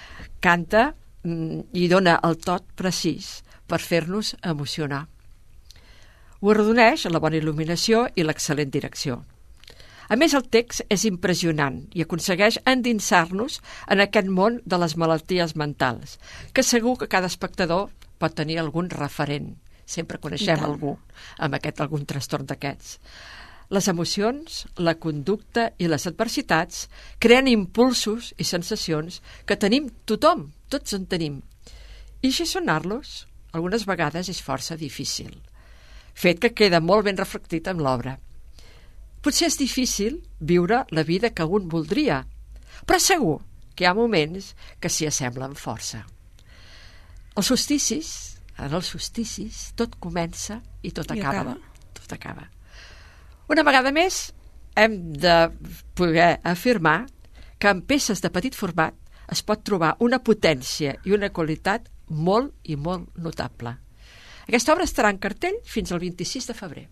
canta mm, i dona el tot precís per fer-nos emocionar. Ho arrodoneix la bona il·luminació i l'excel·lent direcció. A més, el text és impressionant i aconsegueix endinsar-nos en aquest món de les malalties mentals, que segur que cada espectador pot tenir algun referent. Sempre coneixem algú amb aquest algun trastorn d'aquests. Les emocions, la conducta i les adversitats creen impulsos i sensacions que tenim tothom, tots en tenim. I gestionar-los algunes vegades és força difícil, fet que queda molt ben reflectit en l'obra. Potser és difícil viure la vida que un voldria, però segur que hi ha moments que s'hi assemblen força. Els solsticis, en els solsticis, tot comença i tot I acaba. acaba. Tot acaba. Una vegada més, hem de poder afirmar que en peces de petit format es pot trobar una potència i una qualitat molt i molt notable. Aquesta obra estarà en cartell fins al 26 de febrer.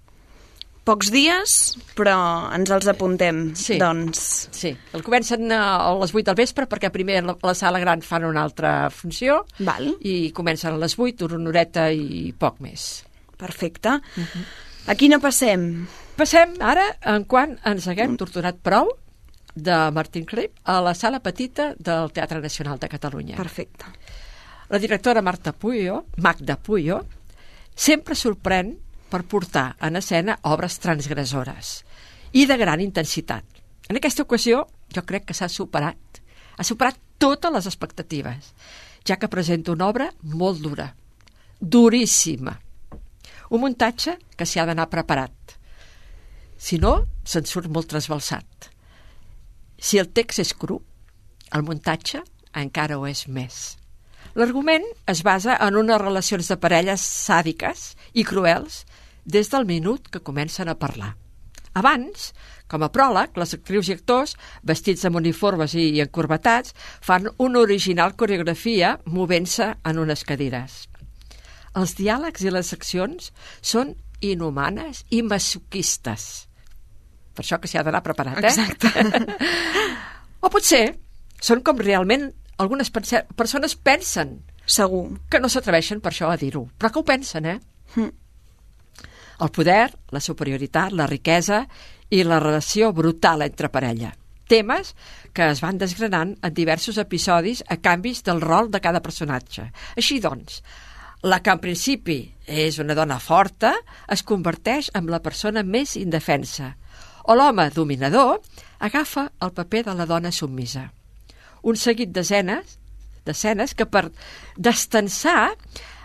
Pocs dies, però ens els apuntem, Sí. doncs. Sí, el comencen a les 8 del vespre perquè primer a la, sala gran fan una altra funció Val. i comencen a les 8, una horeta i poc més. Perfecte. A quina passem? Passem ara, en quan ens haguem torturat prou, de Martin Crip a la sala petita del Teatre Nacional de Catalunya. Perfecte. La directora Marta Puyo, Magda Puyo, sempre sorprèn per portar en escena obres transgressores i de gran intensitat. En aquesta ocasió, jo crec que s'ha superat. Ha superat totes les expectatives, ja que presenta una obra molt dura, duríssima. Un muntatge que s'hi ha d'anar preparat. Si no, se'n surt molt trasbalsat. Si el text és cru, el muntatge encara ho és més. L'argument es basa en unes relacions de parelles sàdiques i cruels des del minut que comencen a parlar. Abans, com a pròleg, les actrius i actors, vestits amb uniformes i encorbatats, fan una original coreografia movent-se en unes cadires. Els diàlegs i les accions són inhumanes i masoquistes. Per això que s'hi ha d'anar preparat, eh? Exacte. o potser són com realment algunes persones pensen, Segur. que no s'atreveixen per això a dir-ho, però que ho pensen, eh? Mm. El poder, la superioritat, la riquesa i la relació brutal entre parella. Temes que es van desgranant en diversos episodis a canvis del rol de cada personatge. Així doncs, la que en principi és una dona forta es converteix en la persona més indefensa, o l'home dominador agafa el paper de la dona submisa. Un seguit d'escenes d'escenes que per destensar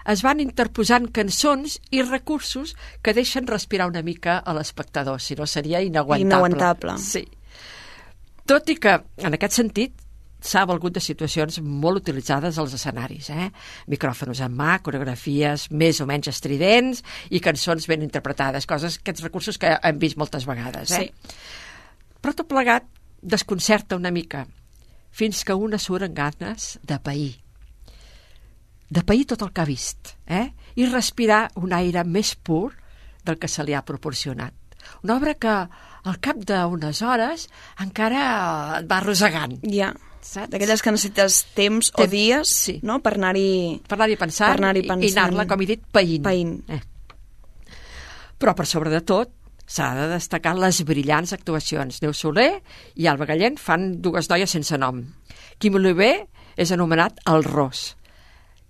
es van interposant cançons i recursos que deixen respirar una mica a l'espectador, si no seria inaguantable. Inaguantable. Sí. Tot i que, en aquest sentit, s'ha valgut de situacions molt utilitzades als escenaris, eh? Micròfons en mà, coreografies més o menys estridents i cançons ben interpretades, coses, aquests recursos que hem vist moltes vegades, eh? Sí. Però tot plegat desconcerta una mica, fins que una surt amb ganes de pair. De pair tot el que ha vist, eh? I respirar un aire més pur del que se li ha proporcionat. Una obra que, al cap d'unes hores, encara et va arrossegant. Ja. Saps? D'aquelles que necessites temps o Temps, dies sí. no? per anar-hi... Per anar-hi pensant, Per anar-hi i- i pensant. anar-la, com he dit, païnt. Païnt. Eh. Però, per sobre de tot, s'ha de destacar les brillants actuacions. Neus Soler i Alba Gallent fan dues noies sense nom. Quim Oliver és anomenat el Ros.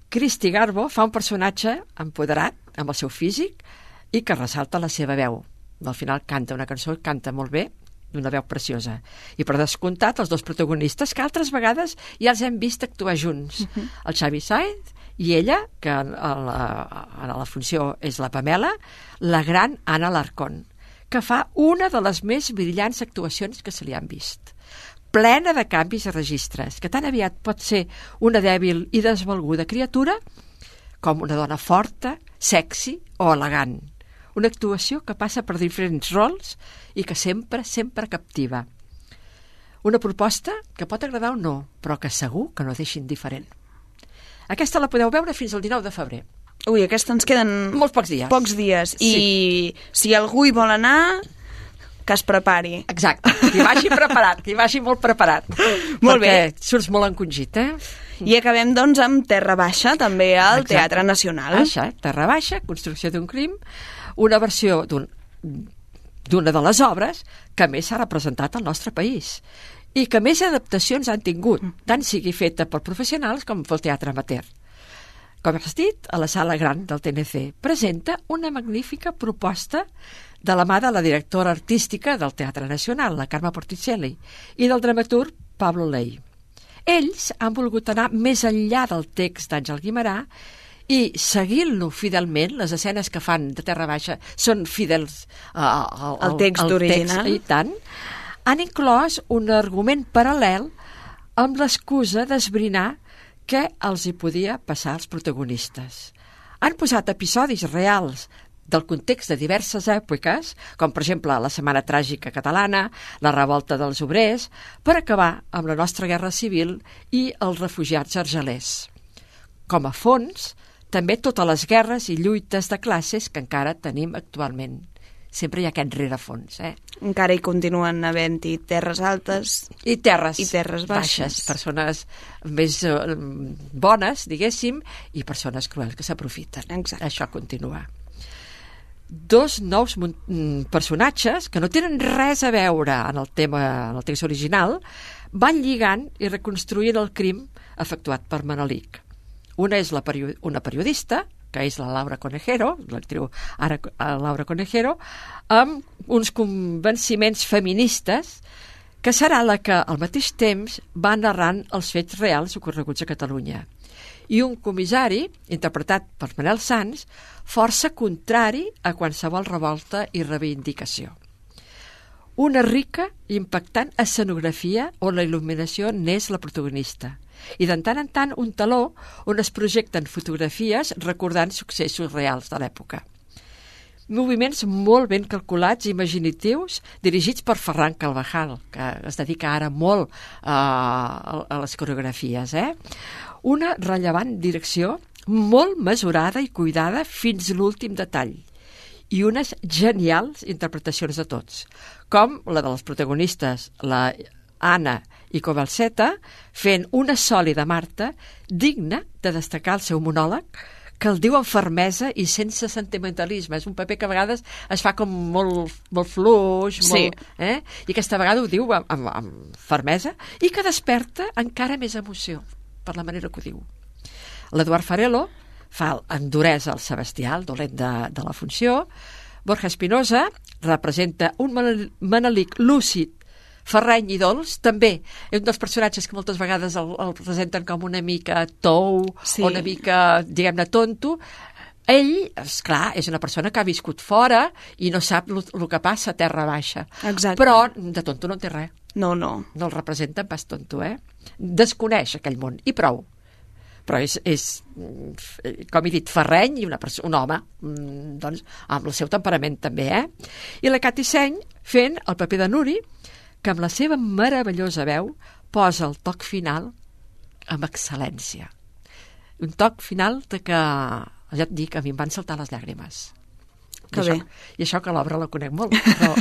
Cristi Garbo fa un personatge empoderat amb el seu físic i que ressalta la seva veu. Al final canta una cançó canta molt bé, d'una veu preciosa. I per descomptat, els dos protagonistes, que altres vegades ja els hem vist actuar junts. El Xavi Sainz i ella, que en la, en la funció és la Pamela, la gran Anna Larcón, que fa una de les més brillants actuacions que se li han vist plena de canvis i registres, que tan aviat pot ser una dèbil i desvalguda criatura com una dona forta, sexy o elegant. Una actuació que passa per diferents rols i que sempre, sempre captiva. Una proposta que pot agradar o no, però que segur que no deixa indiferent. Aquesta la podeu veure fins al 19 de febrer. Ui, aquesta ens queden Molts pocs dies. pocs dies. I si algú hi vol anar, que es prepari. Exacte, que hi vagi preparat, que hi vagi molt preparat. Molt perquè surts molt encongit, eh? I acabem, doncs, amb Terra Baixa, també al Exacte. Teatre Nacional. Això, eh? Terra Baixa, construcció d'un crim, una versió d'un d'una de les obres que més s'ha representat al nostre país i que més adaptacions han tingut, tant sigui feta per professionals com pel teatre amateur. Com has dit, a la sala gran del TNC presenta una magnífica proposta de la mà de la directora artística del Teatre Nacional, la Carme Porticelli, i del dramaturg Pablo Ley. Ells han volgut anar més enllà del text d'Àngel Guimarà i seguint-lo fidelment, les escenes que fan de Terra Baixa són fidels uh, al, Al text original. I tant, han inclòs un argument paral·lel amb l'excusa d'esbrinar què els hi podia passar als protagonistes. Han posat episodis reals del context de diverses èpoques, com per exemple la Setmana Tràgica Catalana, la Revolta dels Obrers, per acabar amb la nostra Guerra Civil i els refugiats argelers. Com a fons, també totes les guerres i lluites de classes que encara tenim actualment. Sempre hi ha aquest rerefons, eh? Encara hi continuen havent-hi terres altes. I terres, I terres baixes. Persones més eh, bones, diguéssim, i persones cruels que s'aprofiten. Això continua. Dos nous mm, personatges que no tenen res a veure en el tema, en el text original, van lligant i reconstruint el crim efectuat per Manelic. Una és la perio una periodista, que és la Laura Conejero, l'actriu ara eh, Laura Conejero, amb uns convenciments feministes que serà la que al mateix temps va narrant els fets reals ocorreguts a Catalunya. I un comissari, interpretat per Manel Sans, força contrari a qualsevol revolta i reivindicació. Una rica i impactant escenografia on la il·luminació n'és la protagonista i de tant en tant un taló on es projecten fotografies recordant successos reals de l'època. Moviments molt ben calculats i imaginatius dirigits per Ferran Calvajal, que es dedica ara molt a, a les coreografies. Eh? Una rellevant direcció molt mesurada i cuidada fins l'últim detall i unes genials interpretacions de tots, com la de les protagonistes, la Anna i Covalseta, fent una sòlida Marta digna de destacar el seu monòleg, que el diu amb fermesa i sense sentimentalisme. És un paper que a vegades es fa com molt, molt fluix, Sí. molt, eh? i aquesta vegada ho diu amb, amb, amb fermesa i que desperta encara més emoció per la manera que ho diu. L'Eduard Farelo fa enduresa el Sebastià, el dolent de, de la funció. Borja Espinosa representa un manel- manelic lúcid ferreny i dolç, també és un dels personatges que moltes vegades el, el presenten com una mica tou, Sí. o una mica, diguem-ne, tonto. Ell, és clar, és una persona que ha viscut fora i no sap el que passa a terra baixa. Exacte. Però de tonto no té res No, no. no el representa pas tonto, eh? Desconeix aquell món, i prou. Però és, és mm, com he dit, ferreny i una un home, mm, doncs, amb el seu temperament també, eh? I la Cati Seny fent el paper de Nuri, que amb la seva meravellosa veu posa el toc final amb excel·lència. Un toc final de que, ja et dic, a mi em van saltar les llàgrimes. Que I això, bé. I això que l'obra la conec molt. Però...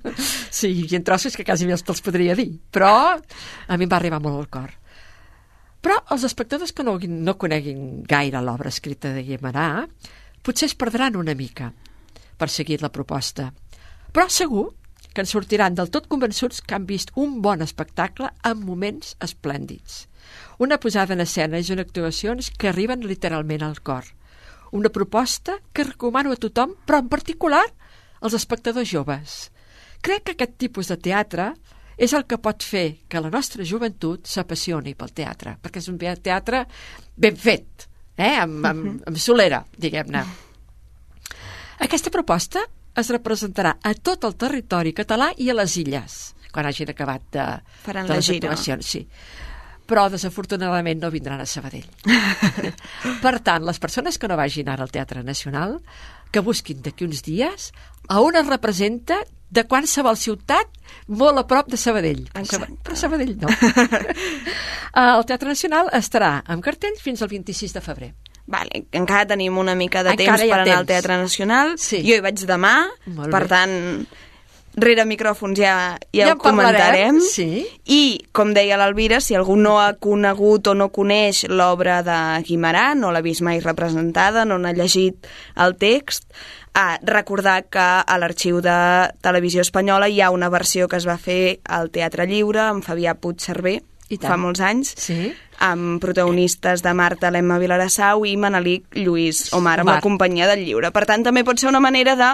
sí, hi ha trossos que quasi els te'ls podria dir. Però a mi em va arribar molt al cor. Però els espectadors que no, no coneguin gaire l'obra escrita de Guimarà potser es perdran una mica per seguir la proposta. Però segur que en sortiran del tot convençuts que han vist un bon espectacle amb moments esplèndids. Una posada en escena i unes actuacions que arriben literalment al cor. Una proposta que recomano a tothom, però en particular als espectadors joves. Crec que aquest tipus de teatre és el que pot fer que la nostra joventut s'apassioni pel teatre, perquè és un teatre ben fet, eh? amb, amb, amb solera, diguem-ne. Aquesta proposta es representarà a tot el territori català i a les illes, quan hagin acabat de, Faran de la les gira. actuacions. Sí. Però, desafortunadament, no vindran a Sabadell. per tant, les persones que no vagin ara al Teatre Nacional, que busquin d'aquí uns dies a on es representa de qualsevol ciutat molt a prop de Sabadell. Exacte. Però Sabadell no. el Teatre Nacional estarà amb cartell fins al 26 de febrer. Vale, encara tenim una mica de Encara temps per anar al temps. Teatre Nacional. Sí. Jo hi vaig demà, Molt per bé. tant, rere micròfons ja, ja, Ja ho comentarem. sí. I, com deia l'Alvira, si algú no ha conegut o no coneix l'obra de Guimarà, no l'ha vist mai representada, no n'ha llegit el text, a recordar que a l'arxiu de Televisió Espanyola hi ha una versió que es va fer al Teatre Lliure amb Fabià Puigcerver fa molts anys Sí. Amb protagonistes de Marta Lemma Vilarassau i Manelic Lluís Omar, amb Omar. la companyia del lliure. Per tant, també pot ser una manera de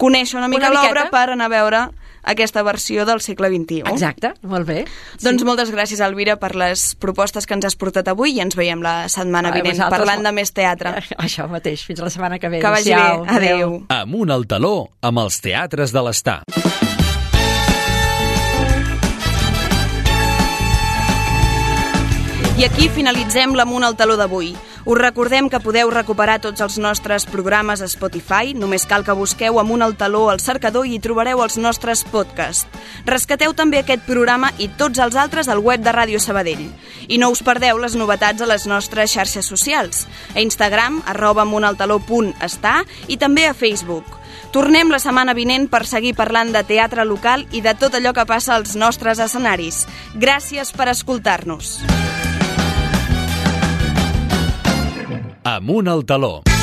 conèixer una mica l'obra per anar a veure aquesta versió del segle XXI. Exacte, molt bé. Doncs moltes gràcies, Elvira, per les propostes que ens has portat avui i ens veiem la setmana A vinent vosaltres- parlant de més teatre. Això mateix, fins la setmana que ve. Que vagi Adéu-siau. bé. Adéu. Amunt al taló amb els teatres de l'estar. I aquí finalitzem l'Amunt al Taló d'avui. Us recordem que podeu recuperar tots els nostres programes a Spotify. Només cal que busqueu Amunt al Taló al cercador i hi trobareu els nostres podcasts. Rescateu també aquest programa i tots els altres al web de Ràdio Sabadell. I no us perdeu les novetats a les nostres xarxes socials. A Instagram, arroba amuntaltaló.està i també a Facebook. Tornem la setmana vinent per seguir parlant de teatre local i de tot allò que passa als nostres escenaris. Gràcies per escoltar-nos. Amunt al taló.